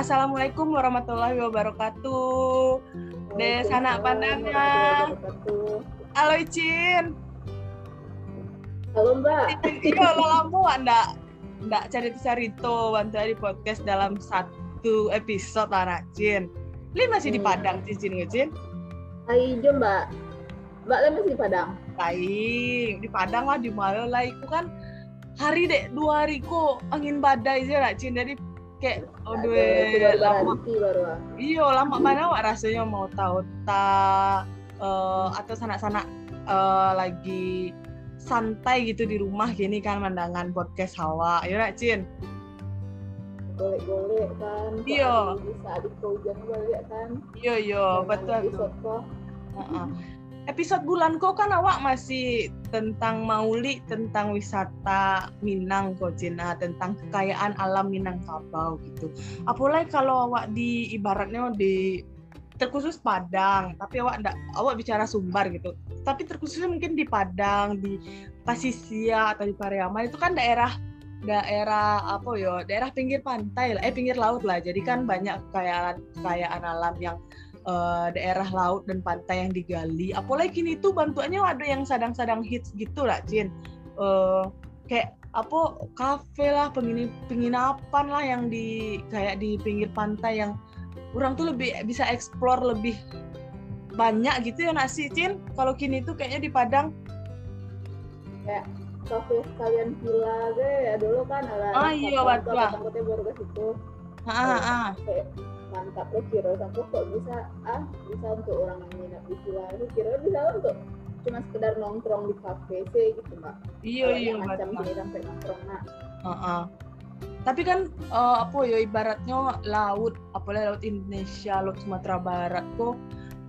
Assalamualaikum warahmatullahi wabarakatuh. Des anak pandangan. Halo Icin. Halo Mbak. Iya, lama ndak ndak cerita-cerita bantu di podcast dalam satu episode anak Cin. Li masih di Hmm. Padang Cin Cin. Hai Jo Mbak. Mbak Lem masih di Padang. Baik, di Padang lah di Mayo lah itu kan hari dek dua hari kok angin badai lah Cin. Jadi kayak Ada lama ah. Iya, lama mana wak rasanya mau tahu tak eh, atau sanak-sanak eh, lagi santai gitu di rumah gini kan mandangan podcast hawa. Iya nak Cin? Golek-golek kan. Iya. Bisa di hujan balik kan. Iya iya betul tuh. Episode bulan kok kan awak masih tentang Mauli, tentang wisata Minang kok Cina, tentang kekayaan alam Minangkabau gitu. Apalagi kalau awak di ibaratnya di terkhusus Padang, tapi awak ndak awak bicara Sumbar gitu. Tapi terkhususnya mungkin di Padang, di Pasisia atau di Pariaman itu kan daerah daerah apa ya daerah pinggir pantai lah eh pinggir laut lah jadi kan banyak kekayaan kekayaan alam yang eh, daerah laut dan pantai yang digali. Apalagi kini tuh bantuannya ada yang sadang-sadang hits gitu lah, Cin. Eh, kayak apa kafe lah, pengini, penginapan lah yang di kayak di pinggir pantai yang orang tuh lebih bisa explore lebih banyak gitu ya nasi Cin. Kalau kini tuh kayaknya di Padang. Kafe sekalian villa gue ya dulu kan ada. Ah, iya, betul. Angkotnya baru ke situ. Ah, ah, ah. Mantap lo kira sampai kok bisa ah bisa untuk orang yang minat di villa itu kira bisa untuk cuma sekedar nongkrong di kafe sih gitu mbak. Iya Kalau iya macam gini sampai nongkrong nah. Heeh. Tapi kan eh, apa ya ibaratnya laut, apalagi laut Indonesia, laut Sumatera Barat kok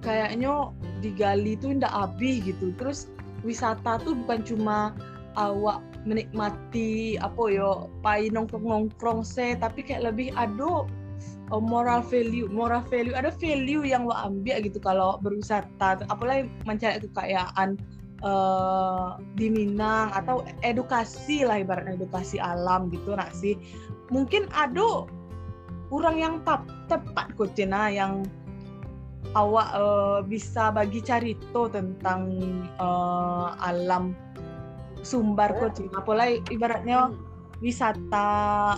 kayaknya digali tuh ndak habis gitu. Terus wisata tuh bukan cuma awak menikmati apa ya pai nongkrong nongkrong se tapi kayak lebih ada eh, moral value moral value. Ada value yang lo ambil gitu kalau berwisata apalagi mencari kekayaan eh, di Minang atau edukasi lah ibaratnya edukasi alam gitu nak sih. Mungkin ada orang yang tap, tepat kok Cina yang awak eh, bisa bagi carito tentang eh, alam sumbar kok Cina. Apalagi ibaratnya Hmm. Wisata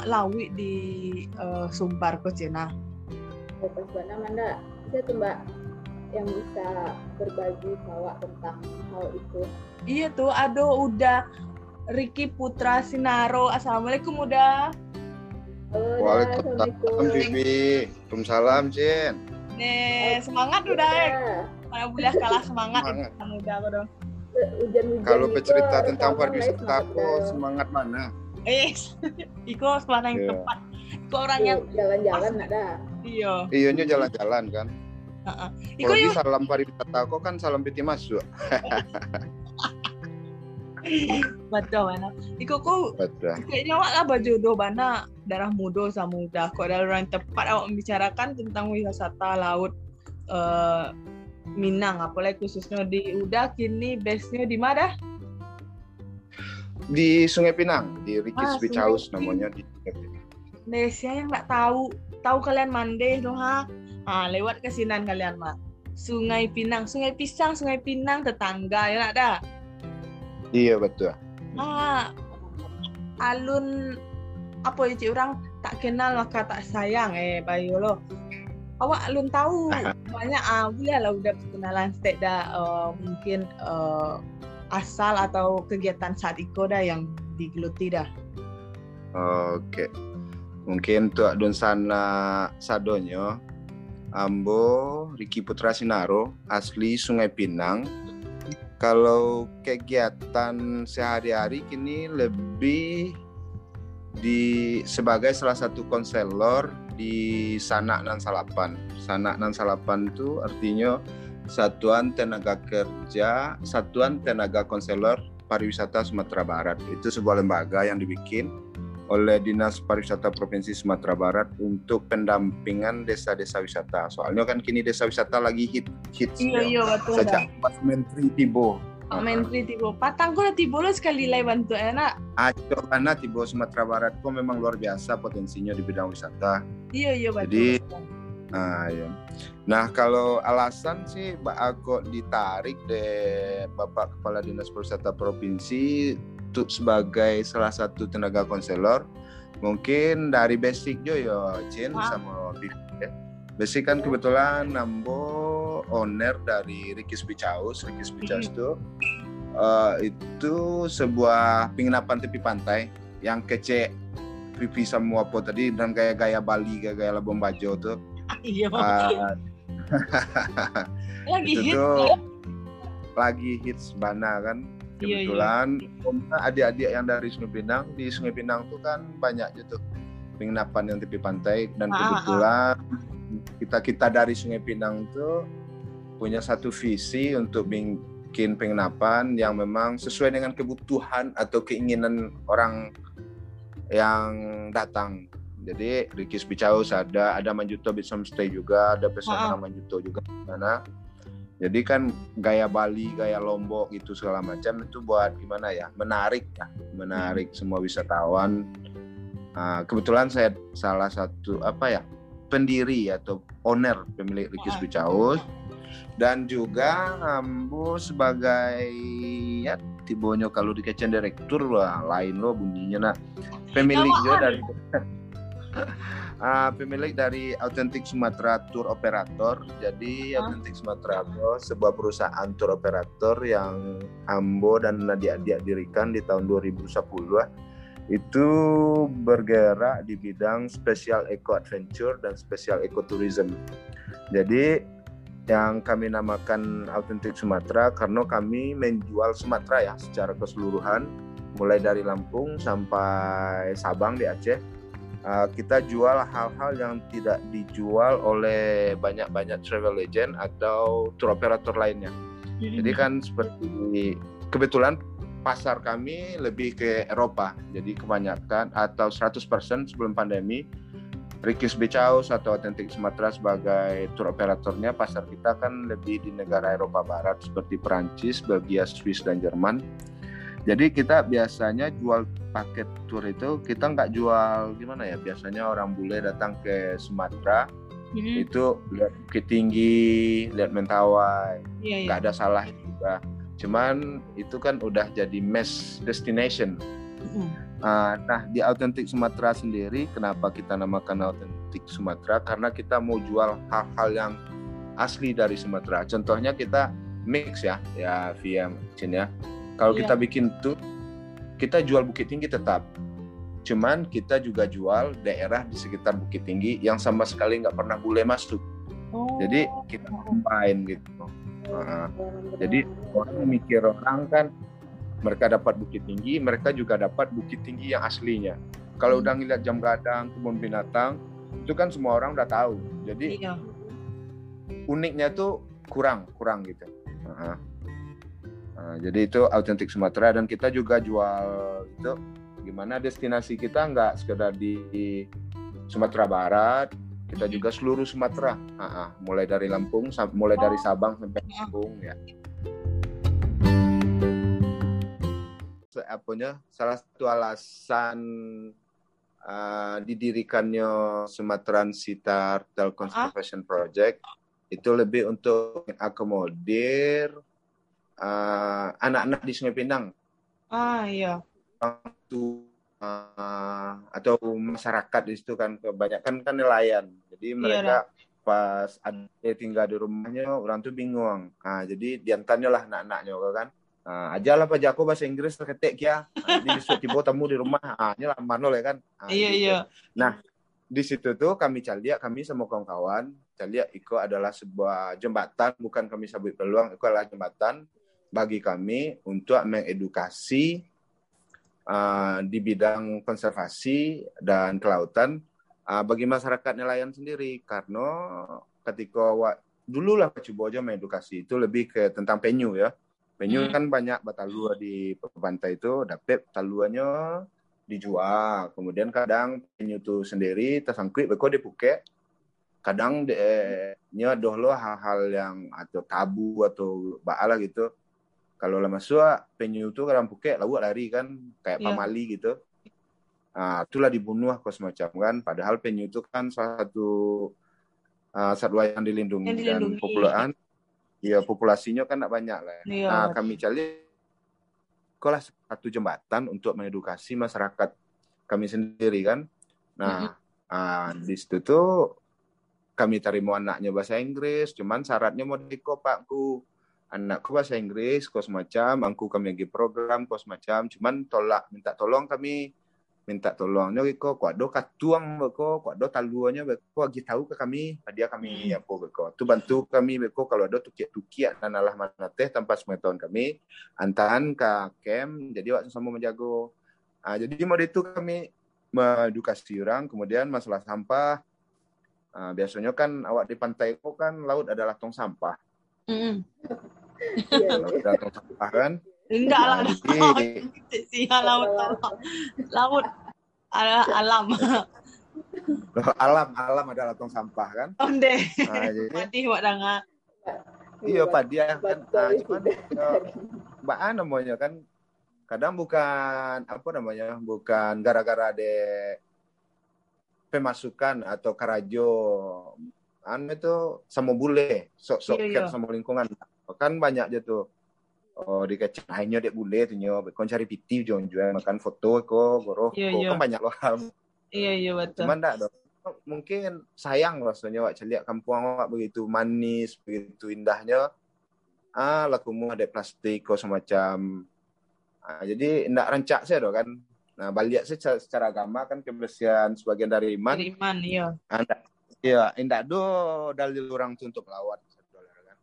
lawi di eh, sumbar kok Cina Lepas mana mana saya tuh mbak yang bisa berbagi bawa tentang hal itu. iya tuh ada udah Ricky Putra Sinaro assalamualaikum udah Halo, Waalaikumsalam. Bibi. Waalaikumsalam, Cin. nih semangat udah mana boleh kalah semangat Semangat. udah Hujan-hujan Kalau bercerita tentang pariwisata, semangat mana? Eh Iko selana yang Iya. tepat. Iko orang Iya, yang jalan-jalan ada. iya. Iyonya jalan-jalan kan. Iko Kalau di yuk. salam pariwisata, kok kan salam piti masuk. betul mana? Iko kok kayaknya awak lah berjodoh mana darah muda sama muda. Kok ada orang tepat awak membicarakan tentang wisata laut eh, Minang. Apalagi khususnya di udah kini base-nya di mana Di Sungai Pinang, di Rikis Ah, Beach Sungai House namanya di Sungai Pinang. Indonesia yang nggak tahu tahu kalian mande dong ha ah, lewat kesinan kalian mah Sungai Pinang Sungai Pisang Sungai Pinang tetangga ya nak dah Iya betul. ah alun apa ya cik? Orang tak kenal maka tak sayang eh Bayu lo. Awak alun tahu banyak ah boleh lah udah kenalan stek dah eh, mungkin eh, asal atau kegiatan saat iko dah yang digeluti dah Oke. Mungkin tuh don sana sadonyo Ambo Riki Putra Sinaro asli Sungai Pinang. Kalau kegiatan sehari-hari kini lebih di sebagai salah satu konselor di Sanak Nan Salapan. Sanak Nan Salapan itu artinya Satuan Tenaga Kerja, Satuan Tenaga Konselor Pariwisata Sumatera Barat. Itu sebuah lembaga yang dibikin oleh Dinas Pariwisata Provinsi Sumatera Barat untuk pendampingan desa-desa wisata. Soalnya kan kini desa wisata lagi hit hits iya ya. iya betul Sejak Mas Menteri Tibo Pak Menteri tibo patang na tibo lo sekali lay bantu enak. Aco karena tibo Sumatera Barat kok memang luar biasa potensinya di bidang wisata. Iya iya betul. Jadi, Nah, ya. nah kalau alasan sih Mbak Ako ditarik deh Bapak Kepala Dinas Pariwisata Provinsi untuk sebagai salah satu tenaga konselor mungkin dari basic jo ya Cin Ah. sama Bibi ya. Basic kan kebetulan Nambo owner dari Rikis Bicaus, Rikis Bicaus itu eh, itu sebuah penginapan tepi pantai yang kece pipi semua apa tadi dan gaya-gaya Bali, gaya-gaya Labuan Bajo tuh. iya. Ah, Lagi itu hit. tuh lagi hits Bana kan Iya, iya. kebetulan omnya adik-adik yang dari Sungai Pinang di Sungai Pinang tuh kan banyak gitu penginapan yang tepi pantai dan Ah, ah. kebetulan kita kita dari Sungai Pinang tuh punya satu visi untuk bikin penginapan yang memang sesuai dengan kebutuhan atau keinginan orang yang datang. Jadi Rikis Bicaus ada, ada Manjuto Beach Homestay juga, ada pesona Ah, Manjuto juga di sana. Jadi kan gaya Bali, gaya Lombok itu segala macam itu buat gimana ya, menarik ya, menarik semua wisatawan. Ah, kebetulan saya salah satu apa ya pendiri atau owner pemilik Rikis Ah. Bicaus dan juga Ambo sebagai ya tibonyo kalau dikecen direktur lah lain lo bunyinya nah pemilik juga dari Ah, pemilik dari Authentic Sumatera Tour Operator. Jadi Ah. Authentic Sumatera itu sebuah perusahaan tour operator yang Ambo dan adik-adik dirikan di tahun 2010 lah. Itu bergerak di bidang special eco adventure dan special ecotourism. Jadi yang kami namakan Authentic Sumatera karena kami menjual Sumatera ya secara keseluruhan mulai dari Lampung sampai Sabang di Aceh Uh, kita jual hal-hal yang tidak dijual oleh banyak-banyak travel agent atau tour operator lainnya. Jadi kan seperti kebetulan pasar kami lebih ke Eropa. Jadi kebanyakan atau 100% sebelum pandemi Rikis Becaus atau Authentic Sumatera sebagai tour operatornya pasar kita kan lebih di negara Eropa Barat seperti Perancis, Belgia, Swiss dan Jerman. Jadi kita biasanya jual paket tour itu kita nggak jual gimana ya biasanya orang bule datang ke Sumatera Mhm. itu lihat Bukit Tinggi, lihat Mentawai, Iya iya. nggak ada salah juga. Cuman itu kan udah jadi mass destination. Mhm. Ah, nah di Authentic Sumatera sendiri, kenapa kita namakan Authentic Sumatera? Karena kita mau jual hal-hal yang asli dari Sumatera. Contohnya kita mix ya, ya via Cin ya. Kalau Iya. kita bikin tuh, kita jual Bukit Tinggi tetap. Cuman kita juga jual daerah di sekitar Bukit Tinggi yang sama sekali nggak pernah bule masuk. Oh. Jadi kita combine gitu. Ah, Pengalaman jadi orang mikir orang kan mereka dapat bukit tinggi, mereka juga dapat bukit tinggi yang aslinya. Kalau Hmm. udah ngeliat jam gadang, kebun binatang, itu kan semua orang udah tahu. Jadi Iya. uniknya tuh kurang, kurang gitu. Nah, nah, jadi itu autentik Sumatera dan kita juga jual itu gimana destinasi kita nggak sekedar di Sumatera Barat, kita juga seluruh Sumatera. Ah, mulai dari Lampung, mulai dari Sabang sampai Lampung ya. Apanya salah satu alasan uh, didirikannya Sumatran Sitar Tel Conservation Project itu lebih untuk mengakomodir uh, anak-anak di Sungai Pinang Ah iya. itu uh, atau masyarakat di situ kan kebanyakan kan nelayan jadi mereka pas ada tinggal di rumahnya orang tuh bingung nah, jadi di antaranya lah anak-anaknya kan Nah, aja lah Pak Jako bahasa Inggris terketek ya. Nah, jadi besok tiba tamu di rumah, ah, ini lah ya kan. Nah, Iya gitu. iya. Di situ tuh kami caliak, kami sama kawan-kawan, caliak Iko adalah sebuah jembatan, bukan kami sabut peluang, Iko adalah jembatan bagi kami untuk mengedukasi uh, di bidang konservasi dan kelautan uh, bagi masyarakat nelayan sendiri. Karena ketika wa, dulu lah coba aja mengedukasi itu lebih ke tentang penyu ya. Penyu Hmm. kan banyak batalua di pantai itu dapet taluannya dijual. Kemudian kadang penyu itu sendiri tersangkut beko di Phuket kadang de nya doh lo hal-hal yang atau tabu atau baala gitu kalau lama sua penyu itu kan Phuket lalu lari kan kayak Iya. pamali gitu. Ah, itulah dibunuh kok semacam kan. Padahal penyu itu kan salah satu ah, satwa yang dilindungi, Yang dan dilindungi. populasi ya populasinya kan tidak banyak lah. Iya. Nah, kami cari sekolah satu jembatan untuk mengedukasi masyarakat kami sendiri kan. Nah, ah, di situ tuh kami terima anaknya bahasa Inggris, cuman syaratnya mau diko pakku anakku bahasa Inggris, kos macam, angku kami lagi program, kos macam, cuman tolak, minta tolong kami, minta tolongnya kok, kok ada katuang beko, kok ada taluannya beko, lagi tahu ke kami, dia kami Hmm. apa beko, tu bantu kami beko kalau ada tukiak-tukiak dan alah mana teh tanpa sepengetahuan kami, antahan ke camp, jadi waktu sama menjago. Ah, jadi mau itu kami mengedukasi orang, kemudian masalah sampah, ah, biasanya kan awak di pantai kok kan laut adalah tong sampah. Mm-mm. Iya, Iya. adalah tong sampah kan. Enggak lah, Nah, sih laut laut ala- alam. alam alam adalah tong sampah kan. Onde, Nah, jadi mati wak danga. iya Pak dia kan Betul, ah, cuman ya, Mbak An namanya kan kadang bukan apa namanya bukan gara-gara de pemasukan atau karajo an itu sama bule sok-sok Iya, care iya. sama lingkungan kan banyak aja tuh oh di kecil lainnya dek bule tuh nyo. Kon cari piti jong jual makan foto ko goroh ko. iya. kan banyak loh Iya iya betul. cuman dong mungkin sayang rasanya wak celiak kampung awak begitu manis begitu indahnya. Ah lakumu ada plastik kok semacam. Ah, jadi enggak rancak saya dong kan. Nah balik secara, secara agama kan kebersihan sebagian dari iman. Dari iman iya. Ah, enggak iya enggak do dalil orang untuk melawan kan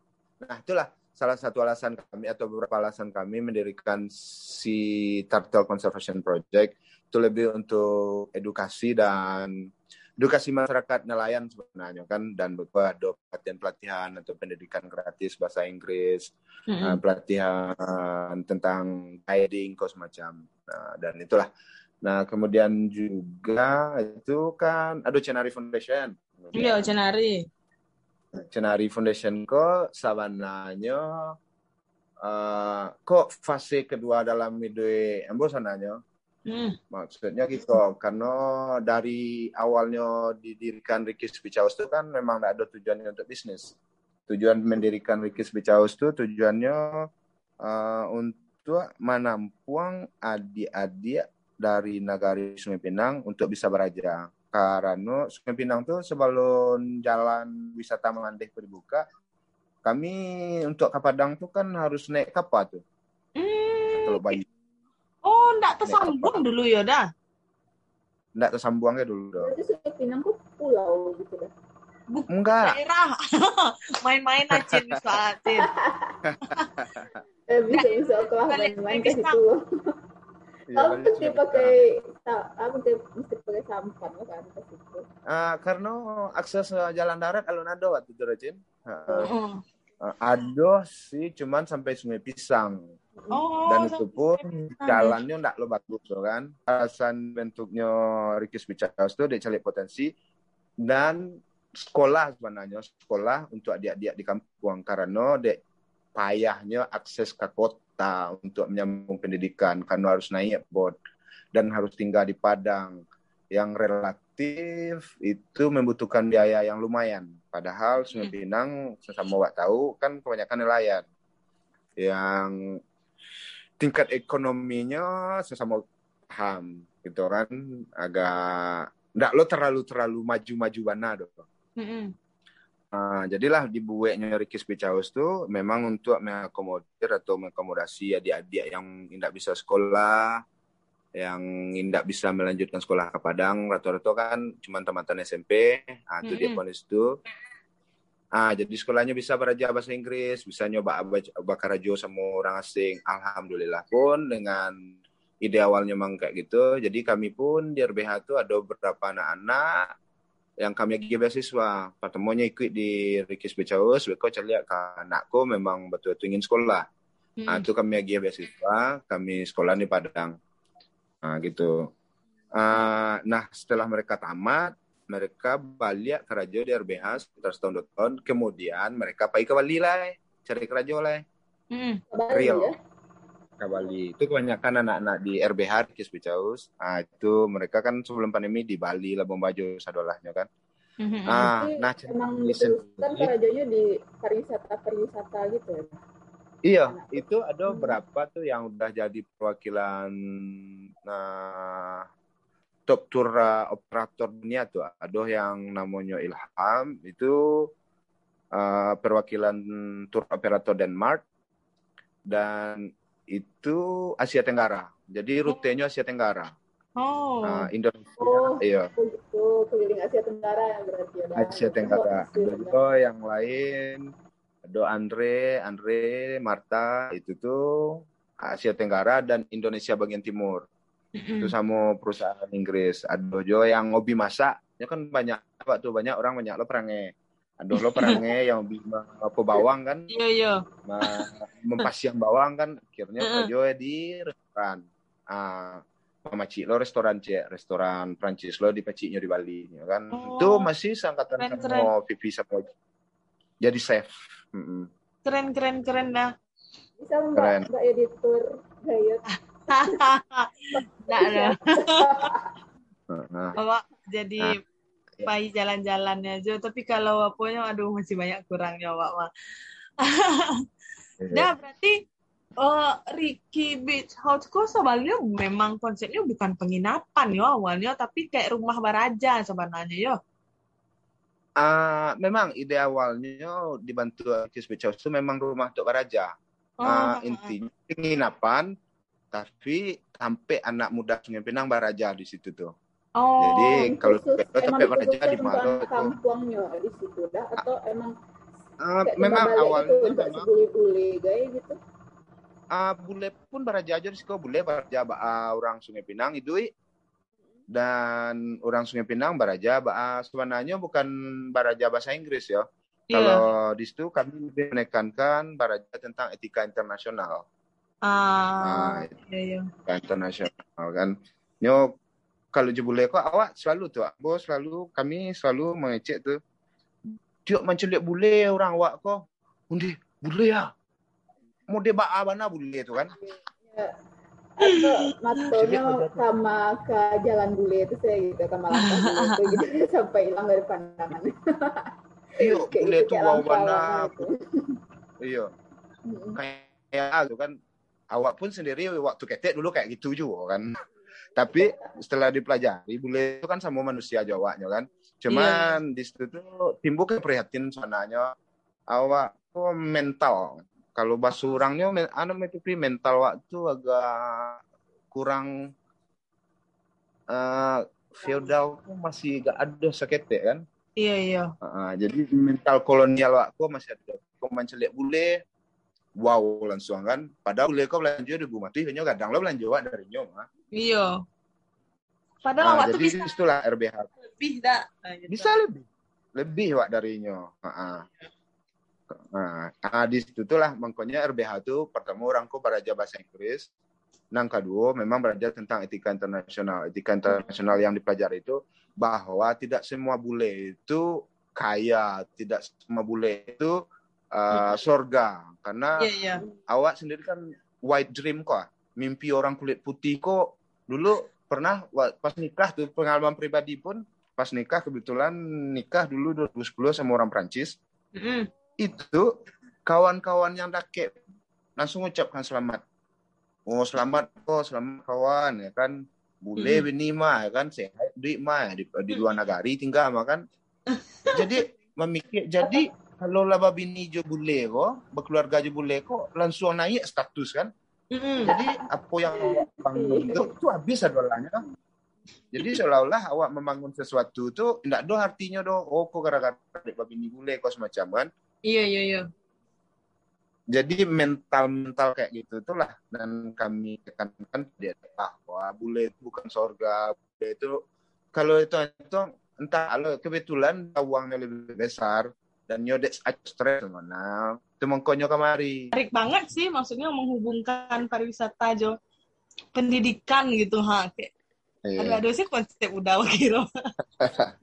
nah itulah salah satu alasan kami atau beberapa alasan kami mendirikan si Turtle Conservation Project itu lebih untuk edukasi dan edukasi masyarakat nelayan sebenarnya kan dan beberapa ada pelatihan-pelatihan atau pendidikan gratis bahasa Inggris Mm-mm. uh, pelatihan tentang guiding kok semacam nah, dan itulah nah kemudian juga itu kan ada Cenari Foundation Iya cenari. Cenari Foundation kok sabananya eh, kok fase kedua dalam ide embo sananya Hmm. maksudnya gitu karena dari awalnya didirikan Ricky Speech House itu kan memang tidak ada tujuannya untuk bisnis. Tujuan mendirikan Ricky Speech House itu tujuannya eh, untuk menampung adik-adik dari Nagari Sungai Pinang untuk bisa belajar karena Sungai Pinang tuh sebelum jalan wisata Mengandeh itu dibuka kami untuk ke Padang tuh kan harus naik kapal tuh Hmm. kalau bayi Oh, ndak tersambung dulu ya dah. nggak tersambungnya dulu dong Berarti Sungai Pinang kok pulau gitu dah. enggak Daerah. Main-main aja nih soal Cin. Eh bisa kelah balik- main-main balik ke situ. Iya, Kalau mesti pakai apa mesti mesti pakai sampan kan ke situ. Ah, karena akses jalan darat alun ada waktu itu Rajin. Heeh. ada sih cuman sampai Sungai Pisang Oh, dan itu pun jalannya enggak lo bagus tuh kan. Alasan bentuknya Speech House itu dia cari potensi dan sekolah sebenarnya sekolah untuk adik-adik di kampung karena dek payahnya akses ke kota untuk menyambung pendidikan karena harus naik boat dan harus tinggal di Padang yang relatif itu membutuhkan biaya yang lumayan. Padahal Sungai Pinang sesama wak tahu kan kebanyakan nelayan yang tingkat ekonominya sesama paham gitu kan agak enggak lo terlalu terlalu maju-maju bana dong. Mm-mm. Nah, jadilah dibuatnya Ricky Speech House tuh memang untuk mengakomodir atau mengakomodasi adik-adik yang tidak bisa sekolah, yang tidak bisa melanjutkan sekolah ke Padang, rata-rata kan cuma tamatan SMP, ah itu dia Mm-mm. ponis itu. Ah, jadi sekolahnya bisa belajar bahasa Inggris, bisa nyoba bakar rajo sama orang asing. Alhamdulillah pun dengan ide awalnya memang kayak gitu. Jadi kami pun di RBH tuh ada beberapa anak-anak yang kami lagi beasiswa. Pertemuannya ikut di Ricky Speech House, mereka cari ke anakku memang betul-betul ingin sekolah. Nah, Mm. itu kami lagi beasiswa, kami sekolah di Padang. Nah, gitu. Ah, nah, setelah mereka tamat, mereka balik ke Rajo di RBH sekitar setahun dua tahun. Kemudian mereka pergi ke Bali lah, cari ke Rajo lah. Mm. Kabar Real. ya. Ke Bali. Itu kebanyakan anak-anak di RBH Kis Picaus. Ah itu mereka kan sebelum pandemi di Bali lah Baju sadolahnya kan. Mhm. Ah, Jadi nah emang di Karajonya di pariwisata pariwisata gitu ya. Iya, itu ada Hmm. berapa tuh yang udah jadi perwakilan nah, top tour uh, operator dunia tuh. Ada yang namanya Ilham, itu uh, perwakilan tour operator Denmark dan itu Asia Tenggara. Jadi rutenya Asia Tenggara. Oh. Indonesia, Oh. iya. Oh gitu, keliling Asia Tenggara ya berarti ada. Asia Tenggara. Oh, Ada juga yang lain, ada Andre, Andre, Marta, itu tuh Asia Tenggara dan Indonesia bagian timur. Itu sama perusahaan Inggris. Ada juga yang hobi masak. Ya kan banyak apa tuh banyak orang banyak lo perangai. Ada lo perangai yang hobi apa bawang kan, Iya iya. ma- mempasiang bawang kan, akhirnya kerja di restoran. Ah, Mama Cik lo restoran cek, restoran Prancis lo di Paciknya di Bali, ya kan. Oh. Itu masih seangkatan Keren, sama Vivi sama jadi chef. Mm-mm. Keren keren keren dah. Bisa Keren. mbak mbak editor gayet. Ada. Nah, Awak jadi ya. Pai jalan-jalannya aja. Tapi kalau apanya, aduh masih banyak kurangnya awak mah. iya. Nah berarti eh Ricky Beach House kok sebenarnya memang konsepnya bukan penginapan yo awalnya, tapi kayak rumah baraja sebenarnya yo. Ah, memang ide awalnya dibantu Kiss Beach House itu memang rumah untuk Baraja. Oh, Ah, intinya penginapan, tapi sampai anak muda Sungai Pinang Baraja di situ tuh. Oh, Jadi kalau Khusus- sampai emang khususnya di kampungnya di situ dah atau emang Ah, kayak memang kembali awalnya itu untuk memang sebule-bule gaya gitu. ah, bule pun Baraja aja situ bule Baraja ah, orang Sungai Pinang itu dan orang Sungai Pinang Baraja ah, sebenarnya bukan Baraja bahasa Inggris ya. iya. Kalau di situ kami lebih menekankan Baraja tentang etika internasional. Ah, Ah, iya, iya. etika internasional kan. Nyo kalau jebule kok awak selalu tuh, bos selalu kami selalu mengecek tuh. Tiok mencelik bule orang awak kok. Undi ya. Mau dia baa mana bule itu kan? Ya. Sama ke jalan bule itu saya gitu sama langkah bule itu gitu sampai hilang dari pandangan. Iya, Kayak bule itu mana? gitu. Iya, kayak gitu kan. Awak pun sendiri waktu ketek dulu kayak gitu juga kan. Tapi setelah dipelajari, bule itu kan sama manusia Jawanya kan. Cuman di situ tuh timbul keprihatinan sebenarnya awak kok mental. Kalau bahasa orangnya, men- anu itu Pi, mental waktu agak kurang eh feodal masih gak ada sakit kan. Iya, iya. Ah, jadi mental kolonial aku masih ada. Kau mencelik bule, wow langsung kan. Padahal bule kau belanja di rumah tuh hanya kadang lo belanja dari nyoma. Iya. Padahal Ah, awak tuh jadi bisa itulah RBH. lebih dah. Nah, gitu. Bisa lebih, lebih wak dari nyo. Ah, ah. ah, di situ tuh lah makanya RBH tuh pertama orang kau belajar bahasa Inggris. Nang kedua memang belajar tentang etika internasional. Etika internasional yang dipelajari itu bahwa tidak semua bule itu kaya, tidak semua bule itu uh, surga. Karena Iya, iya. awak sendiri kan white dream kok, mimpi orang kulit putih kok. Dulu pernah pas nikah tuh pengalaman pribadi pun pas nikah kebetulan nikah dulu 2010 sama orang Prancis Mm-mm. itu kawan-kawan yang dake langsung ucapkan selamat. Oh selamat kok, selamat kawan ya kan. Bule Mm. bini mah ya kan sehat di mah di, di luar negari tinggal mah kan. Jadi memikir jadi kalau laba bini jo bule kok, berkeluarga jo bule kok langsung naik status kan. Mm-mm. Jadi apa yang bangun itu, itu habis adolahnya kan. Jadi seolah-olah awak membangun sesuatu itu tidak ada artinya do. Oh kok gara-gara adik bini bule kok semacam kan. Iya, iya, iya. jadi mental-mental kayak gitu itulah dan kami tekankan dia bahwa bule itu bukan surga bule itu kalau itu itu entah kalau kebetulan uangnya lebih besar dan nyodek stres mana itu mengkonyo kemari. Menarik banget sih, maksudnya menghubungkan pariwisata jo. Pendidikan gitu ha kayak Iya. aduh aduh sih konsep udah kira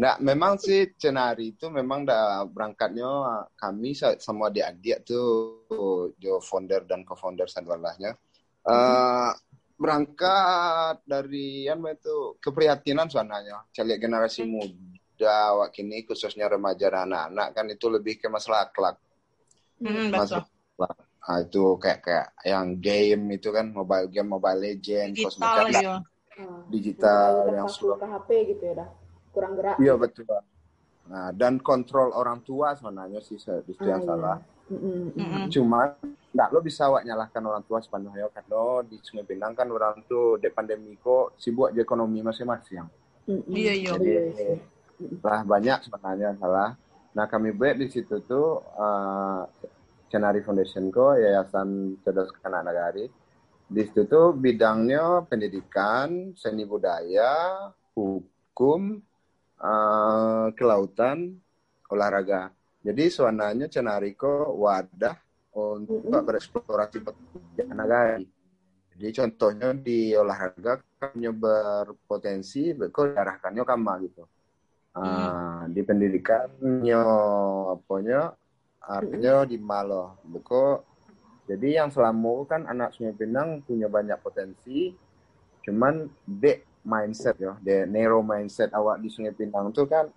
Nah, memang sih Cenari itu memang dah berangkatnya kami sa- sama adik-adik tuh jo founder dan co-founder sadwalahnya Eh, berangkat dari yang itu keprihatinan soalnya cari generasi muda wak kini khususnya remaja dan anak-anak kan itu lebih ke masalah akhlak Hmm, Masuk. betul. Nah, itu kayak kayak yang game itu kan mobile game mobile legend Digital kosmetik ya. Ah, digital udah yang sudah ke HP gitu ya dah kurang gerak iya betul nah dan kontrol orang tua sebenarnya sih se- itu Ah, yang iya. salah. Mm-mm. cuma nggak lo bisa wak nyalahkan orang tua sepenuhnya karena di Sungai Pinang kan orang tuh di pandemi kok sibuk aja ekonomi masing-masing Mm-mm. Iya, iya. Jadi- lah banyak sebenarnya salah. Nah kami buat di situ tuh uh, Foundation ko Yayasan Cerdas Anak Nagari. Di situ tuh bidangnya pendidikan, seni budaya, hukum, uh, kelautan, olahraga. Jadi suananya Cenari ko wadah untuk Mm-mm. bereksplorasi pekerjaan nagari. Jadi contohnya di olahraga kami berpotensi kok diarahkannya kama gitu. Ah, di pendidikannya apanya artinya di malo buko jadi yang selama kan anak Sungai Pinang punya banyak potensi. Cuman de mindset ya de narrow mindset awak di Sungai Pinang tuh kan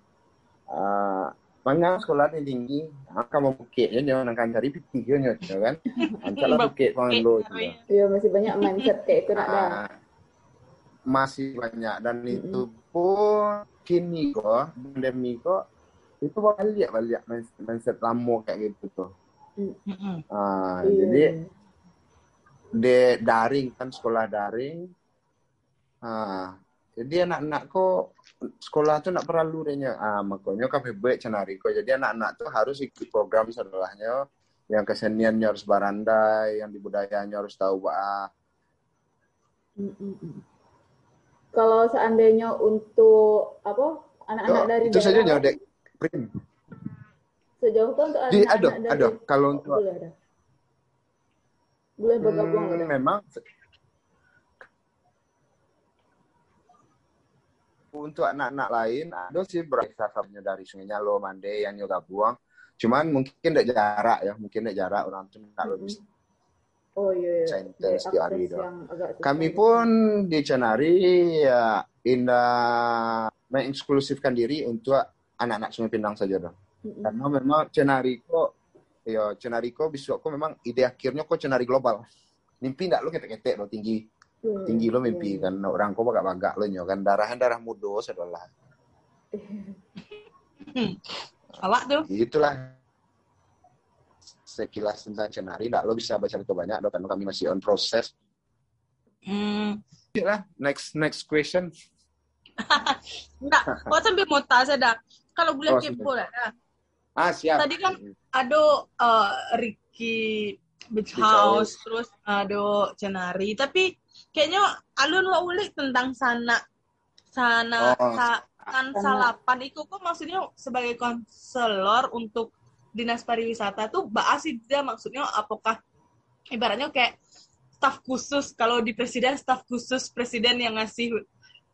ah banyak sekolah yang tinggi. Ah, kamu bukit ya nyo nang cari pipi ya nyo kan. Ancalah bukit pang lo itu ya. Iya masih banyak mindset kayak itu nak dah. Ah, masih banyak. Dan itu pun kini kok pandemi kok itu balik balik mindset- lama kayak gitu tuh Mm-mm. Ah, Iya. jadi de daring kan sekolah daring ah jadi anak-anak kok sekolah tuh nak perlu dehnya ah makanya kami buat cenari kok jadi anak-anak tuh harus ikut program sekolahnya yang keseniannya harus barandai yang di budayanya harus tahu bah Mm-mm. Kalau seandainya untuk apa anak-anak dari itu saja daerah, nyodek prim sejauh itu untuk anak-anak aduh dari aduh kalau untuk boleh ada. Boleh bergabung Hmm, ada. memang untuk anak-anak lain ada sih berasasnya dari Sungai Nyalo, Mande yang juga buang. Cuman mungkin tidak jarak ya, mungkin tidak jarak orang tuh nggak Mm-mm. lebih Oh iya. iya. Akses di hari itu. yang agak susah Kami pun di Cenari ya indah mengeksklusifkan diri untuk anak-anak Sungai Pinang saja dong. Mm-mm. Karena memang Cenari kok ya Cenari kok bisa kok memang ide akhirnya kok Cenari global. Mimpi enggak lo ketek-ketek lo tinggi Hmm, tinggi lo mimpi iya. kan orang kok bagak-bagak lo nyo kan darahnya darah muda sedolah Awak tuh. itulah sekilas tentang cenari lo bisa baca itu banyak dong karena kami masih on proses Hmm. lah next next question Enggak, kau sambil mau tanya dah. Kalau boleh Oh, kepo lah. dah. ah siap Tadi kan ada uh, Ricky Beach Beach House, terus ada Cenari. Tapi kayaknya alun lo ulik tentang sana sana Oh, sa- kan salapan itu kok maksudnya sebagai konselor untuk dinas pariwisata tuh dia maksudnya apakah ibaratnya kayak staf khusus kalau di presiden staf khusus presiden yang ngasih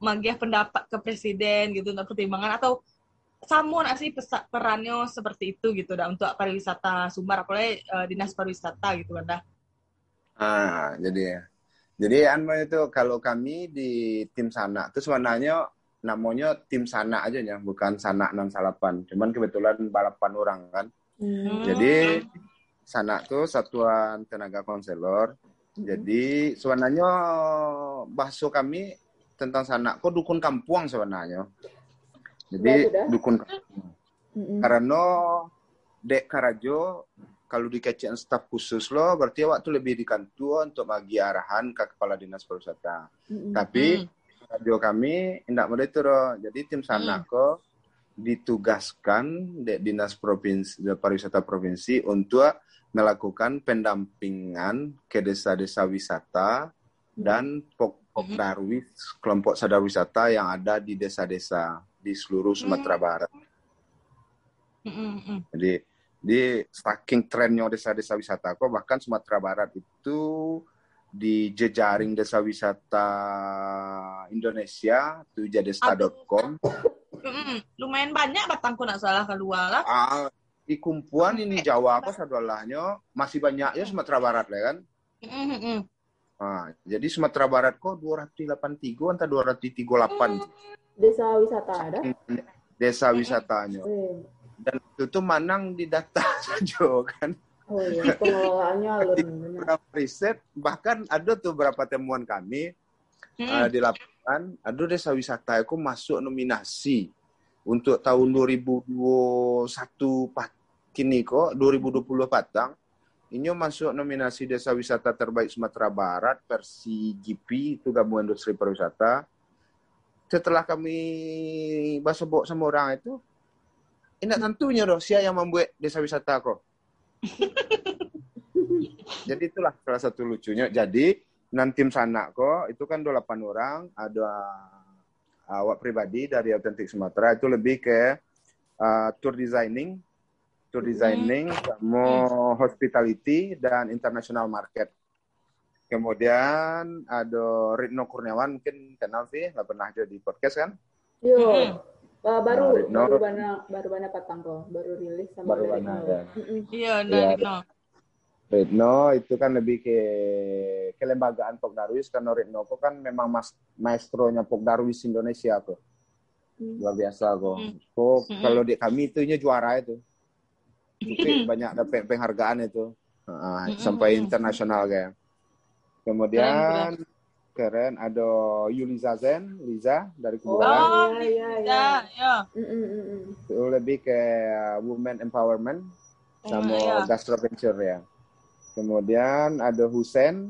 magiah pendapat ke presiden gitu untuk pertimbangan atau sama nggak sih pesa- perannya seperti itu gitu dah untuk pariwisata Sumbar apalagi eh, dinas pariwisata gitu kan dah. ah jadi jadi anu itu kalau kami di tim sana itu sebenarnya namanya tim sana aja ya bukan sana enam salapan. Cuman kebetulan balapan orang kan Hmm. Jadi sana tuh satuan tenaga konselor. Jadi sebenarnya bahasa kami tentang sana kok dukun kampung sebenarnya. Jadi Ya, dukun Mm-mm. karena dek karajo kalau dikecian staf khusus lo berarti waktu lebih dikantu untuk bagi arahan ke kepala dinas pariwisata. Mm-mm. Tapi Hmm. radio kami tidak mau itu. Jadi tim sana kok ditugaskan di dinas provinsi di pariwisata provinsi untuk melakukan pendampingan ke desa-desa wisata dan pok- pokdarwis kelompok sadar wisata yang ada di desa-desa di seluruh Sumatera Barat. Mm, mm, mm. Jadi di saking trennya desa-desa wisata kok bahkan Sumatera Barat itu di jejaring desa wisata Indonesia tuh jadesta.com Mm, mm. lumayan banyak batangku nak salah keluar lah. ah, di kumpulan ini Jawa kok sadolahnya masih banyak ya Sumatera Barat lah kan Mm, mm, mm. Nah, jadi Sumatera Barat kok 283 entah 238 Desa wisata ada? desa wisatanya. Eh, Dan itu tuh Manang di data saja kan. Oh iya, pengelolaannya alur riset bahkan ada tuh beberapa temuan kami Hmm. eh, di lapangan ada desa wisata itu masuk nominasi untuk tahun 2021 pat- kini kok 2020 patang ini masuk nominasi desa wisata terbaik Sumatera Barat versi GP itu gabungan industri pariwisata. Setelah kami bahas bok sama orang itu ini tentunya dong siapa yang membuat desa wisata kok. Jadi itulah salah satu lucunya. Jadi nan tim sana kok itu kan 28 orang ada awak pribadi dari Authentic Sumatera itu lebih ke uh, tour designing tour designing sama hospitality dan international market kemudian ada Ritno Kurniawan mungkin kenal sih nggak pernah jadi podcast kan Yo, Mm-mm. uh, baru Nah, Ritno. baru bana baru bana patang kok, baru rilis sama Baru dari bana, ya. Iya, Iya. dari no. Ritno itu kan lebih ke kelembagaan Pok Darwis karena Ritno kok kan memang mas, maestronya Pok Darwis Indonesia kok Hmm. luar biasa kok. Hmm. Kok Hmm. kalau di kami itunya juara itu. Mungkin banyak dapat penghargaan itu. Hmm, sampai hmm, hmm. internasional kayak. Kemudian keren ada Yuliza Zen, Liza dari Oh, Kuburan. Oh, iya, iya, iya. Ya, ya. Itu lebih ke women empowerment sama iya. gastro venture ya. Kemudian ada Husen,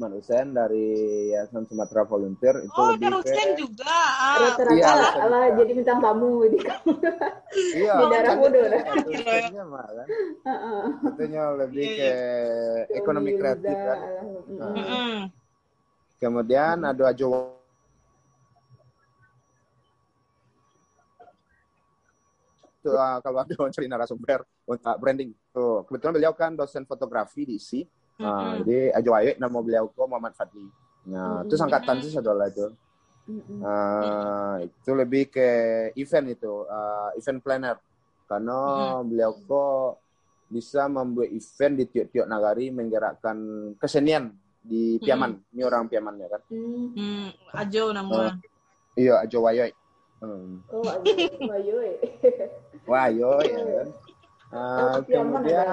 Mas Husen dari Yayasan Sumatera Volunteer itu Oh, lebih Darusen ke juga. Ah, Rata-rata Iya, lah bisa. jadi bintang tamu di kamu. iya, di daerah Mudo, itu Husennya mah kan. Heeh. Itunya lebih Iya, ke ekonomi Yuliza, kreatif kan. Ah. mm-mm. Kemudian ada Ajo Tuh, ah, kalau ada cari narasumber untuk branding. Tuh, kebetulan beliau kan dosen fotografi di ISI. Ah, jadi Ajo Ayo nama beliau kok Muhammad Fadli. Nah, itu angkatan sih adalah itu. Ah, itu lebih ke event itu, ah, event planner. Karena beliau kok bisa membuat event di tiap-tiap nagari menggerakkan kesenian di Piaman. Ini orang Piaman ya kan. Mm. Hmm, Ajo nama. Iya, Ajo Wayoy. Hmm. Oh, ayo, ayo. Wayoy ya kan. Ah, Oh, ada, kemudian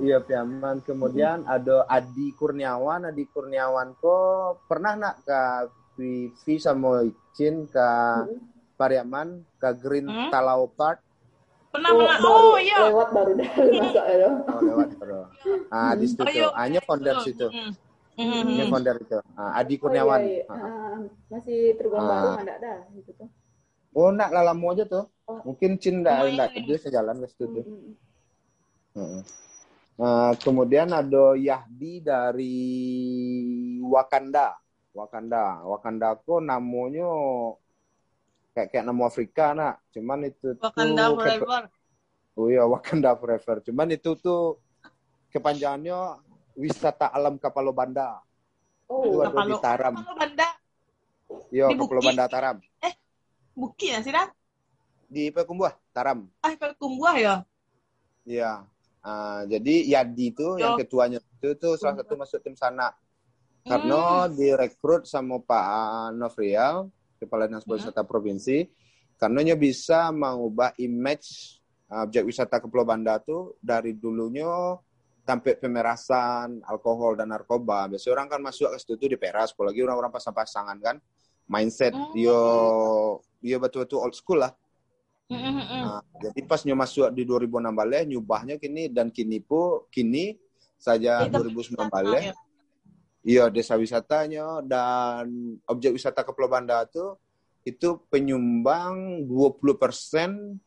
iya Piaman. Kemudian ada Adi Kurniawan. Adi Kurniawan kok pernah nak ke Vivi sama Icin ke Pariaman ke Green Hmm? Talau Park. Pernah, Oh, pernah. baru Oh, iya. lewat baru dah masuk ya. Oh, lewat terus. Ah, di situ Oh, tuh. Hanya founder Betul. situ. Hmm. Ini founder itu. Ah, Adi Oh, Kurniawan. iya, iya. Ah. Ah, masih tergolong baru Ah. nggak ada gitu tuh. Oh, nak lalamu aja tuh. Oh. Mungkin Cin dah Oh, dia sejalan ke situ tuh. Heeh. Nah, kemudian ada Yahdi dari Wakanda. Wakanda. Wakanda kok namanya kayak kayak nama Afrika nak. Cuman itu Wakanda tuh Forever. Oh iya Wakanda Forever. Cuman itu tuh kepanjangannya wisata alam Kapalo Banda. Itu Oh, di Kapalo- Taram. Kapalo Banda. Iya, Di Kapalo. Banda Taram. Bukit ya sih dah? Di Pekumbuh, Taram. Ah, kalau kumbuah ya? Iya. Ah, jadi Yadi itu yang Yo. ketuanya itu tuh salah satu masuk tim sana. Karena direkrut sama Pak Novrial, Kepala Dinas Pariwisata Provinsi, karena dia bisa mengubah image uh, objek wisata ke Pulau Banda tuh dari dulunya sampai pemerasan, alkohol dan narkoba. Biasanya orang kan masuk ke situ tuh di peras, apalagi orang-orang pasang-pasangan kan. Mindset Hmm. dia dia betul-betul old school lah. Nah, jadi pas nyo masuk di 2016 balik, nyubahnya kini dan kini pun kini saja Itu 2019 wisata, balik. ya. Iya, desa wisatanya dan objek wisata ke Pulau Banda itu itu penyumbang 20%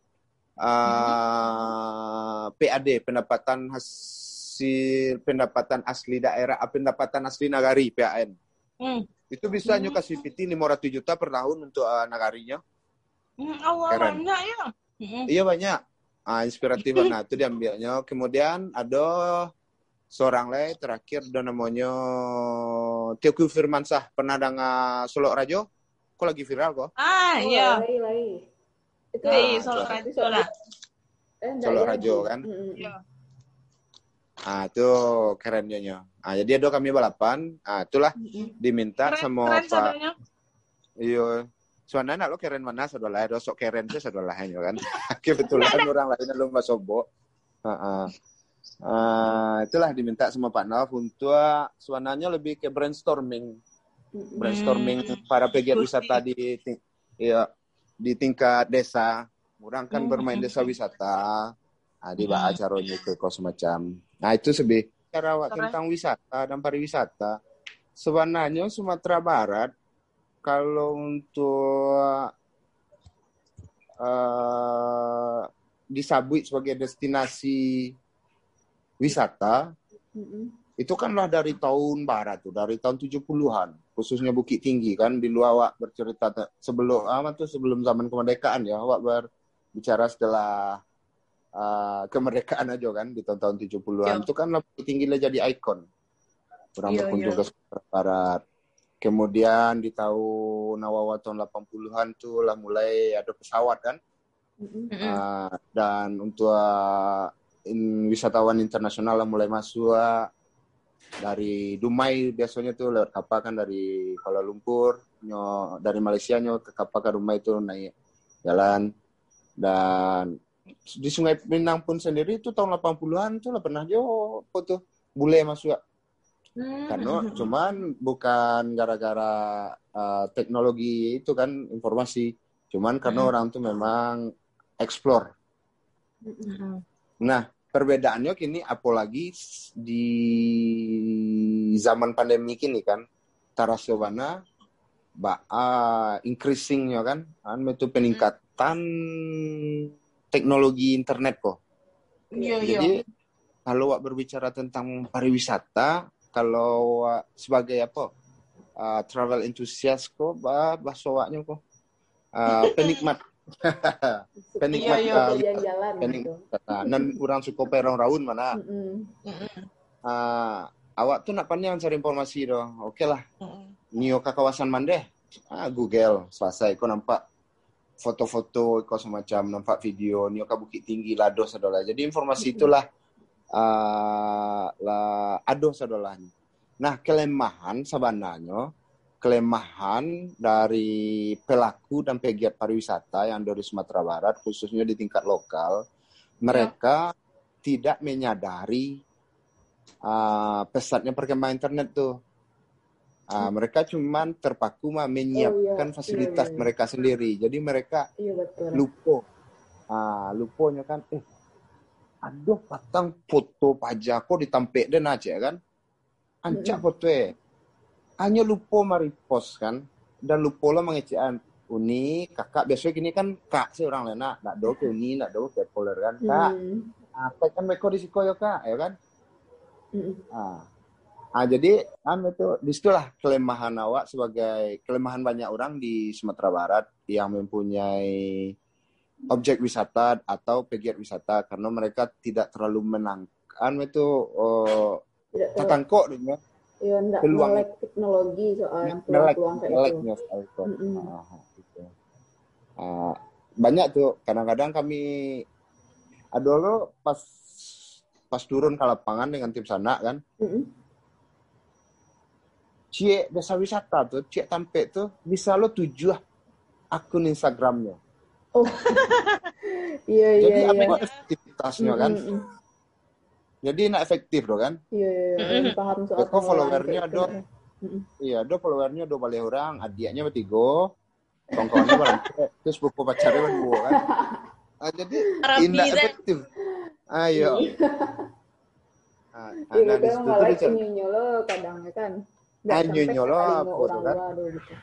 uh, PAD pendapatan hasil pendapatan asli daerah ah, pendapatan asli nagari PAN. Hmm. Itu bisa Hmm. kasih PT 500 juta per tahun untuk uh, nagarinya. Hmm, Keren. banyak ya. Mm, Iya banyak. Ah, inspiratif. Nah, itu diambilnya. Kemudian ada seorang lagi terakhir ada namanya Tioku Firmansah. Pernah dengar Solok Rajo? Kok lagi viral kok? Ah, oh, iya. Lagi, lagi. Itu Nah, Solo itu. Radio lah. eh, enggak, Solo iya, Radio, lagi. kan? Mm-mm. Iya. Ah, itu kerennya nyo. Ah, jadi ada kami balapan. Ah, itulah diminta Keren, sama keren Pak. Iyo. Suana nak lo keren mana saudara lah, sok keren sih saudara lahnya kan. Kebetulan orang lain lo mbak sobo. Ah, ah. Ah, itulah diminta sama Pak Nov untuk suananya lebih ke brainstorming, brainstorming Hmm. para pegiat wisata di ting- ya, di tingkat desa. Orang kan Hmm. bermain desa wisata. Ah, di Hmm. acaranya ke kos macam. Nah, itu sebih cara awak Keren. tentang wisata dan pariwisata. Sebenarnya Sumatera Barat kalau untuk eh disabui sebagai destinasi wisata Mm-mm. itu kan lah dari tahun barat tuh dari tahun 70-an khususnya Bukit Tinggi kan di luar awak bercerita sebelum amat tuh sebelum zaman kemerdekaan ya awak berbicara setelah uh, kemerdekaan aja kan di tahun-tahun 70-an Iya. itu kan lah Bukit Tinggi lah jadi ikon orang Iya, berkunjung iya. ke Sumatera Barat kemudian di tahun awal tahun 80-an tuh lah mulai ada pesawat kan Mm-mm. Mm-mm. Uh, dan untuk uh, in- wisatawan internasional yang mulai masuk uh, dari Dumai biasanya tuh lewat kapal kan dari Kuala Lumpur nyo dari Malaysia nyo ke kapal ke Dumai itu naik jalan dan di Sungai Pinang pun sendiri itu tahun 80-an tuh lah pernah jo foto bule masuk Hmm. karena cuman bukan gara-gara uh, teknologi itu kan informasi cuman karena Hmm. orang tuh memang explore. Mm-mm. Nah, perbedaannya kini apalagi di zaman pandemi kini kan, tarasiobana ba ah, increasingnya kan, kan itu peningkatan teknologi internet kok. Iya, iya. Jadi kalau wak berbicara tentang pariwisata, kalau wak sebagai apa ah, travel enthusiast kok, bah, bahasa waknya kok ah, penikmat, penikmat Iya, iya. ah, jalan-jalan gitu. Nah, dan orang suka perong raun mana. Ah, awak tuh nak pandai cari informasi doh. Oke lah, Mm-mm. nio ke kawasan mandeh. Ah, Google, selesai. Kau nampak foto-foto, kau semacam nampak video, nio ke Bukit Tinggi, lado sadola. Jadi informasi itulah ah, lah ado sadolanya. Nah, kelemahan sebenarnya, kelemahan dari pelaku dan pegiat pariwisata yang dari Sumatera Barat, khususnya di tingkat lokal, mereka tidak menyadari uh, pesatnya perkembangan internet tuh. Uh, mereka cuman terpaku mah menyiapkan iya. fasilitas Iya, iya. mereka sendiri. Jadi mereka Iya betul. lupa. Ah, lupanya kan eh aduh patang foto pajako ditampek dan aja kan. Ancak foto eh. Hanya lupa mari post kan. Dan lupa lah mengecekan Uni, kakak biasanya gini kan kak sih orang lain nak, do ke uni, nak do ke poler kan, kak, Mm. apa kan mereka di siko ya kak, ya kan? Mm-mm. Ah. Ah, jadi anu itu di situlah kelemahan awak sebagai kelemahan banyak orang di Sumatera Barat yang mempunyai objek wisata atau pegiat wisata karena mereka tidak terlalu menangkan itu oh, Tidak tahu. tatangkok dia Iya, enggak peluang- melek teknologi soal peluang-peluang kayak itu. soal itu. Ah, gitu. Ah, banyak tuh kadang-kadang kami ada lo pas pas turun ke lapangan dengan tim sana kan Mm-mm. Cie desa wisata tuh, Cie Tampek tuh bisa lo tujuh akun Instagramnya. Oh. Iya, iya, Jadi iya. apa aktivitasnya kan? Mm-mm. Jadi nak efektif loh kan? Iya, iya, iya. Paham soal Kok followernya dok? gitu. Iya, do followernya do balik orang, adiknya bertiga, kawan-kawannya berempat, terus buku pacarnya berdua kan? Ah, jadi indah efektif. Ayo. Ah, Iya, nah, di kadang situ tuh malah dia- nyonyolo kadang ya kan. Sekali apa tuh, kan? gitu.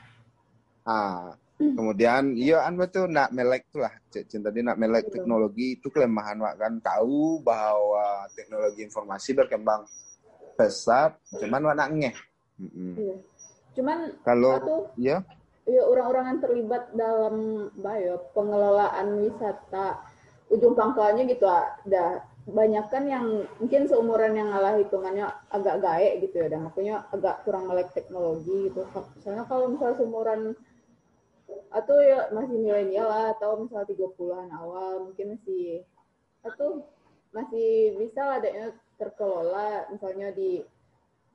Ah, kemudian iya an tuh nak melek tuh lah Cinta dia nak melek Betul. teknologi itu kelemahan wak kan tahu bahwa teknologi informasi berkembang pesat cuman wak nak ngeh. Iya. Cuman kalau ya ya orang-orang yang terlibat dalam bayo pengelolaan wisata ujung pangkalnya gitu ada banyak kan yang mungkin seumuran yang ngalah hitungannya agak gaek gitu ya dan makanya agak kurang melek teknologi gitu misalnya kalau misalnya seumuran atau ya masih milenial lah atau misalnya 30-an awal mungkin masih atau masih bisa lah adanya terkelola misalnya di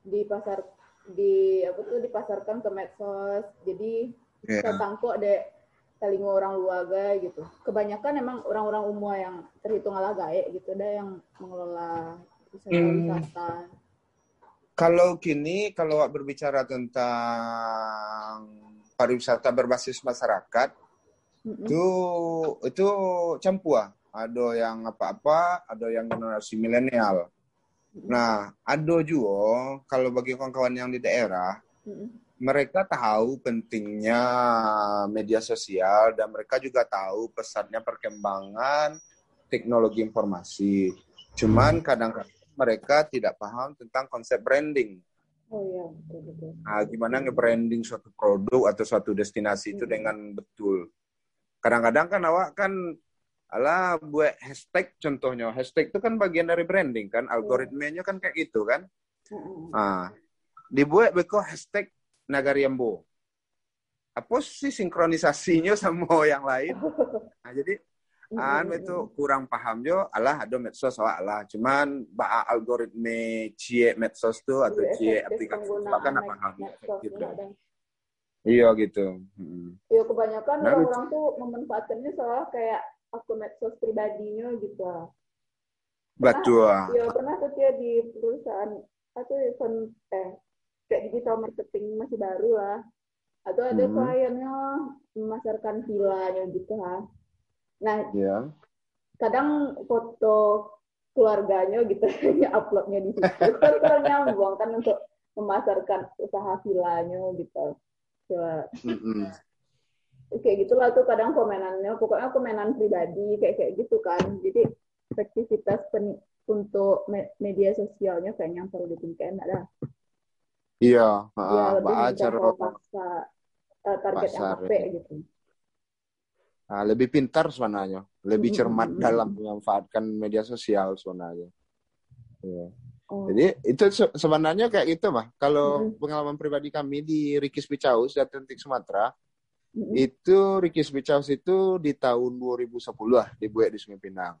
di pasar di apa tuh dipasarkan ke medsos jadi Iya. yeah. tangkok deh saling orang luar guys gitu kebanyakan emang orang-orang umum yang terhitung ala gaek gitu deh yang mengelola wisata-wisata Kalau kini, kalau berbicara tentang pariwisata berbasis masyarakat, Mm-mm. itu itu campur. Ada yang apa-apa, ada yang generasi milenial. Nah, ada juga kalau bagi kawan-kawan yang di daerah. Mereka tahu pentingnya media sosial dan mereka juga tahu pesannya perkembangan teknologi informasi. Cuman kadang-kadang mereka tidak paham tentang konsep branding. oh iya betul betul Nah, gimana nge-branding suatu produk atau suatu destinasi itu Hmm. dengan betul. Kadang-kadang kan awak kan ala buat hashtag contohnya. Hashtag itu kan bagian dari branding kan, algoritmenya kan kayak gitu kan. Mm-mm. Ah, dibuat beko hashtag Nagariambo. Apa sih sinkronisasinya sama yang lain? Nah, jadi an itu kurang paham jo, alah ada medsos awak alah. Cuman ba algoritme cie medsos tuh atau Jadi cie aplikasi itu penggunaan kan med- paham gitu. Iya gitu. Hmm. Ya kebanyakan Nah, orang-orang tuh memanfaatkannya soal kayak akun medsos pribadinya gitu. Betul. Ya pernah tuh dia di perusahaan atau event eh kayak digital marketing masih baru lah. Atau ada Hmm. kliennya memasarkan villanya gitu lah. Nah Ya. kadang foto keluarganya gitu ya uploadnya di situ kan kurang nyambung kan untuk memasarkan usaha villanya gitu. Ya, Mm-mm. kayak gitulah tuh kadang komenannya pokoknya komenan pribadi kayak kayak gitu kan jadi efektivitas pen- untuk me- media sosialnya kayaknya yang perlu ditingkatin ada Iya, ya Mbak Acar menjangkau paksa eh, target Pasar, HP ya. gitu Nah, lebih pintar sebenarnya, lebih cermat Mm-mm. dalam memanfaatkan media sosial sebenarnya. Iya. oh. Jadi itu se- sebenarnya kayak gitu mah. Kalau Mm-mm. pengalaman pribadi kami di Rikis Picaus dan Tentik Sumatera, Mm-mm. itu Rikis Picaus itu di tahun 2010 lah dibuat di Sungai Pinang.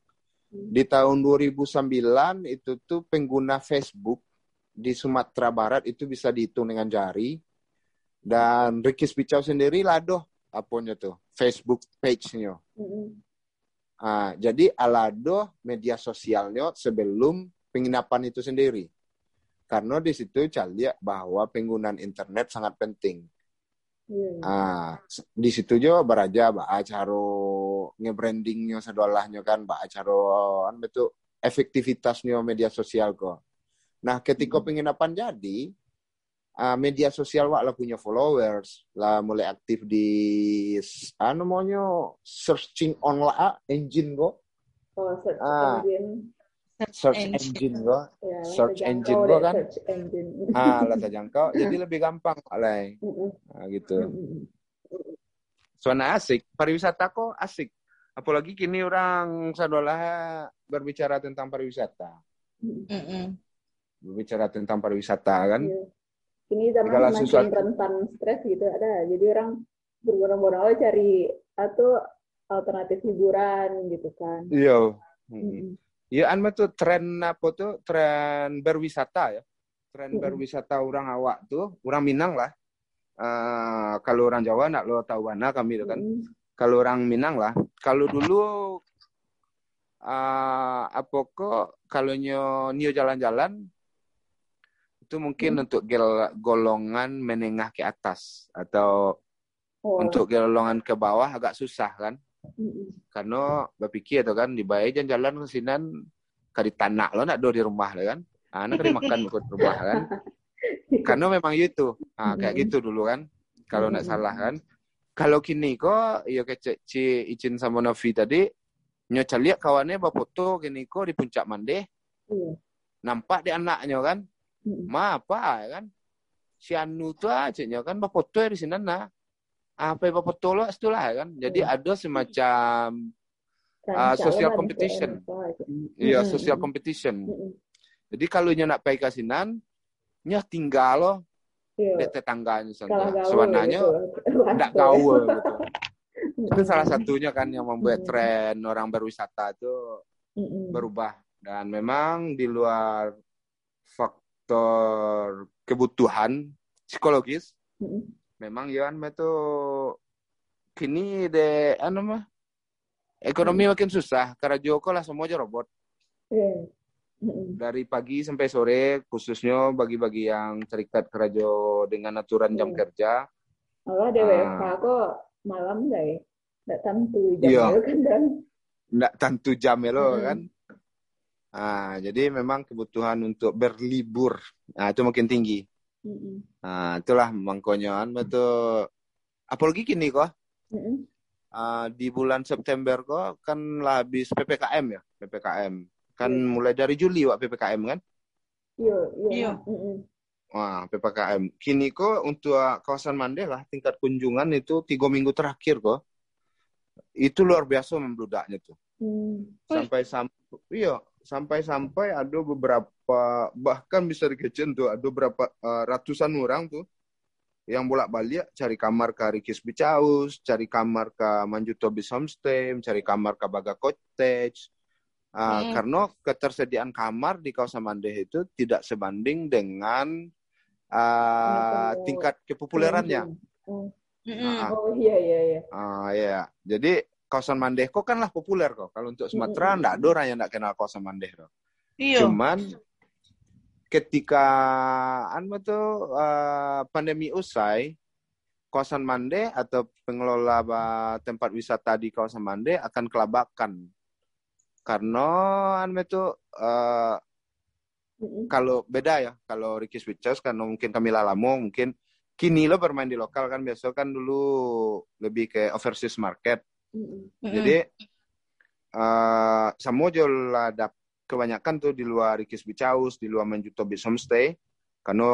Hmm. Di tahun 2009 itu tuh pengguna Facebook di Sumatera Barat itu bisa dihitung dengan jari. Dan Rikis Picaus sendiri ladoh apanya tuh Facebook page-nya. Mm-mm. Ah, jadi alado media sosialnya sebelum penginapan itu sendiri. Karena di situ lihat bahwa penggunaan internet sangat penting. Iya. Ah, s- di situ jo beraja ba acaro nge-brandingnya sedolahnya kan ba acaro kan betul efektivitasnya media sosial kok. Nah, ketika Hmm. penginapan jadi ah, media sosial wak lah punya followers lah mulai aktif di anu namanya searching online ah, engine kok oh search Ah. engine search engine kok ya Search engine deh, gua kan. search engine ah lah terjangkau jadi lebih gampang lah Mm-mm. nah, gitu Mm-mm. Suara asik, pariwisata kok asik. Apalagi kini orang sadolah berbicara tentang pariwisata. Mm-mm. Berbicara tentang pariwisata kan. Iya. Ini zaman Segala semakin sesuatu. rentan stres gitu ada. Jadi orang berbondong-bondong aja cari atau alternatif hiburan gitu kan. Iya. Mm. Mm-mm. Iya, an tuh tren apa tuh? Tren berwisata ya. Tren Mm-mm. berwisata orang awak tuh, orang Minang lah. Eh, kalau orang Jawa nak lo tahu mana kami itu kan. Mm-mm. Kalau orang Minang lah. Kalau dulu eh apa kok kalau nyo nio jalan-jalan itu mungkin Hmm. untuk gel- golongan menengah ke atas atau Oh. untuk golongan ke bawah agak susah kan Mm-mm. karena berpikir itu kan di bayi jalan-jalan ke sinan kadi tanah lo nak do di rumah lah kan ah nak kadi makan ikut rumah kan karena memang itu ah kayak Mm-mm. gitu dulu kan kalau nak Mm-mm. salah kan kalau kini kok ya kayak Ci Icin sama Novi tadi nyoca lihat kawannya bafoto kini kok di puncak Mande Iya. nampak di anaknya kan. Ma apa ya kan? Si Anu tuh aja nya kan bafoto di sini nah. Apa yang lo itu lah ya kan? Jadi Hmm. ada semacam Rancang social competition. iya social competition. Jadi kalau nya nak pergi ke sinan nya tinggal lo. Di tetangganya sebenarnya tidak gaul gitu. itu salah satunya kan yang membuat tren orang berwisata itu berubah. Dan memang di luar faktor kebutuhan psikologis, Mm-mm. memang Yohan itu kini de anu mah ekonomi makin susah karena Joko lah semua aja robot. Mm-mm. dari pagi sampai sore khususnya bagi-bagi yang terikat kerajo dengan aturan jam Iya. kerja Malah ada. WFH kok malam nggak ya? Nggak tentu jam Iya. itu kadang. nggak tentu jam ya lo kan ah jadi memang kebutuhan untuk berlibur nah itu makin tinggi Mm-mm. nah itulah mangkonyoan betul apalagi kini kok Mm-mm. ah, di bulan September kok kan lah habis PPKM ya PPKM kan Iya. mulai dari Juli wak PPKM kan Iya, iya. Iya. Wah, PPKM. Kini kok untuk kawasan Mandela tingkat kunjungan itu tiga minggu terakhir kok. Itu luar biasa membludaknya tuh. Mm. Sampai sampai iya, sampai sampai ada beberapa bahkan bisa dikecen tuh ada berapa eh, ratusan orang tuh yang bolak-balik cari kamar ke Rikis Bicaus, cari kamar ke Manjuto Bis Homestay, cari kamar ke Baga Cottage. Ah, Hmm. Karena ketersediaan kamar di kawasan Mandeh itu tidak sebanding dengan Kenapa? tingkat kepopulerannya. Mm. Mm-mm. Ah, Oh iya iya iya. ah, ya. Jadi kawasan Mandeh kok kan lah populer kok. Kalau untuk Sumatera enggak ada orang yang enggak kenal kawasan Mandeh kok. Iya. Cuman ketika anu tuh eh, pandemi usai, kawasan Mande atau pengelola tempat wisata di kawasan Mande akan kelabakan. Karena anu itu eh, Mm-mm. kalau beda ya, kalau Ricky Switchers karena mungkin kami lamo mungkin kini lo bermain di lokal kan biasa kan dulu lebih ke overseas market. Mm-mm. Jadi eh lah dap kebanyakan tuh di luar Rikis Bicaus, di luar Menjuto Bis Homestay. Karena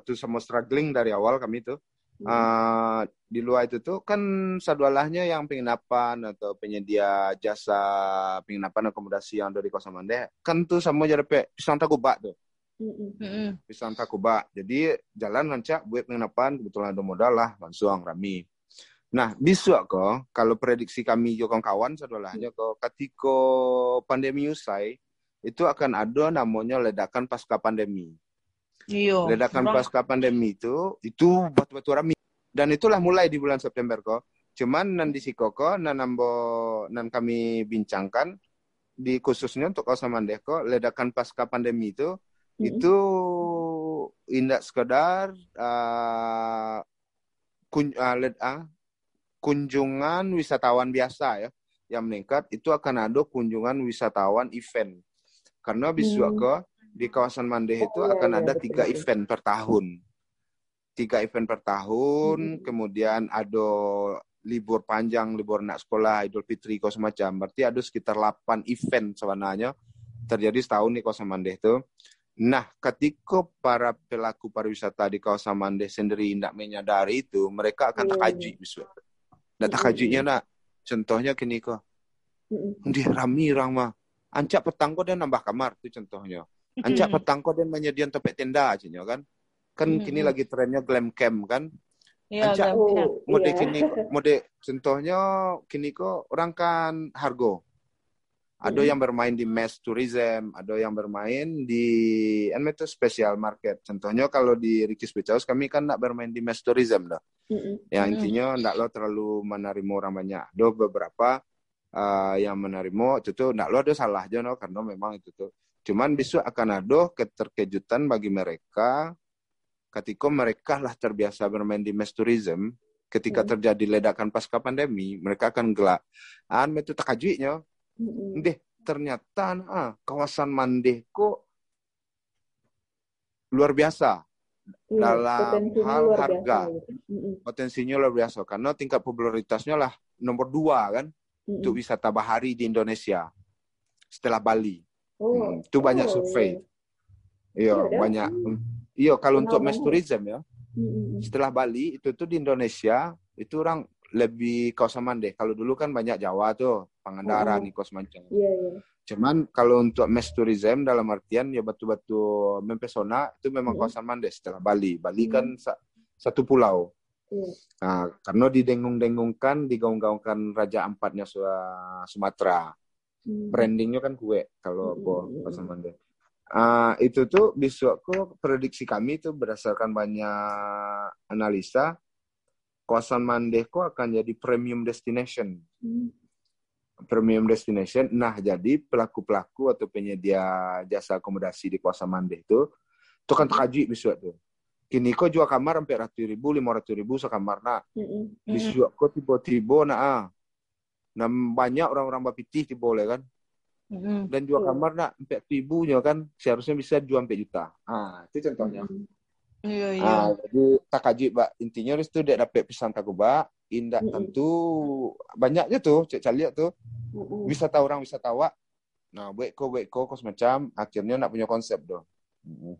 tuh sama struggling dari awal kami tuh. Eh di luar itu tuh kan sadwalahnya yang penginapan atau penyedia jasa penginapan akomodasi yang dari kawasan Mande kan tuh sama dapat pisang takubak tuh. Mm-mm. pisang takubak jadi jalan lancak buat penginapan kebetulan ada modal lah langsung rami nah bisa kok kalau prediksi kami juga kawan sadwalahnya kok ketika pandemi usai itu akan ada namanya ledakan pasca pandemi Iya. ledakan Orang- pasca pandemi itu itu batu-batu rami dan itulah mulai di bulan September kok cuman nan di Sikoko nan nambo nan kami bincangkan di khususnya untuk kawasan Mandeh kok ledakan pasca pandemi itu Mm-mm. itu indak sekedar uh, kun, uh, led- ah, kunjungan wisatawan biasa ya yang meningkat itu akan ada kunjungan wisatawan event karena bisa Hmm. ke di kawasan Mandeh itu Oh, iya, akan iya, ada betul, tiga event per tahun tiga event per tahun Hmm. kemudian ada libur panjang libur anak sekolah Idul Fitri kau semacam berarti ada sekitar 8 event sebenarnya terjadi setahun di kawasan Mandeh itu Nah, ketika para pelaku pariwisata di kawasan Mandeh sendiri tidak menyadari itu, mereka akan Iya, takaji. Mm-mm. takajinya nak, contohnya kini Mm-mm. di rami orang mah. Ancak petang kok dia nambah kamar, itu contohnya. Ancak petang kok dia menyediakan tempat tenda aja kan. Kan Mm-mm. kini lagi trennya glam camp kan. Iya, Ancak. Oh, Mode iya. kini, mode contohnya kini kok orang kan hargo. Ada yang bermain di mass tourism, ada yang bermain di kan itu special market. Contohnya kalau di Rikis Beach kami kan nggak bermain di mass tourism dah. Mm-mm. Ya intinya nggak lo terlalu menerima orang banyak. Ada beberapa uh, yang menerima itu tuh nggak lo ada salah aja no karena memang itu tuh. Cuman besok akan ada keterkejutan bagi mereka ketika mereka lah terbiasa bermain di mass tourism. Ketika Mm. terjadi ledakan pasca pandemi, mereka akan gelak. An itu takajuinya. Mm-mm. Deh, ternyata ah, kawasan Mandeh kok luar biasa Iya, dalam potensinya hal luar harga. biasa gitu. Potensinya luar biasa karena tingkat popularitasnya lah nomor dua kan Mm-mm. untuk wisata bahari di Indonesia setelah Bali. Oh, Hmm, itu banyak oh, survei. Iya, dah. banyak. Iya kalau Kenal untuk mass tourism ya Mm-mm. setelah Bali itu tuh di Indonesia itu orang lebih kawasan Mandeh. Kalau dulu kan banyak Jawa tuh Pangandaran, Oh. Nikos Mancang. Iya, iya. Cuman kalau untuk mass tourism dalam artian ya batu-batu mempesona itu memang Mm. kawasan Mandeh setelah Bali. Bali Mm. kan sa- satu pulau. Iya. Nah, karena didengung-dengungkan, digaung-gaungkan Raja Empatnya Su- Sumatera. Hmm. brandingnya kan kue kalau Mm, apa mm, mm, pasar Mandeh. Ah, itu tuh besok kok prediksi kami itu berdasarkan banyak analisa kawasan Mandeh kok akan jadi premium destination Hmm. Premium destination. Nah, jadi pelaku-pelaku atau penyedia jasa akomodasi di kawasan Mandeh itu itu kan terkaji besok tuh. Kini kok jual kamar sampai ratus ribu, lima ratus ribu sekamar. Nah, Mm-mm. besok kok tiba-tiba nah, ah. nah banyak orang-orang bapitih tiba boleh kan. Mm-mm. Dan jual kamar nak empat ribunya kan seharusnya bisa jual empat juta. Ah, itu contohnya. Mm-mm. Iya iya. Ah, jadi tak kaji, Mbak. Intinya itu dia dapat pesan tak indak Mm-mm. tentu banyaknya tuh, cek caliak tuh. Mm-mm. wisata orang wisata awak. Nah, buat ko buat ko semacam akhirnya nak punya konsep doh. Mm.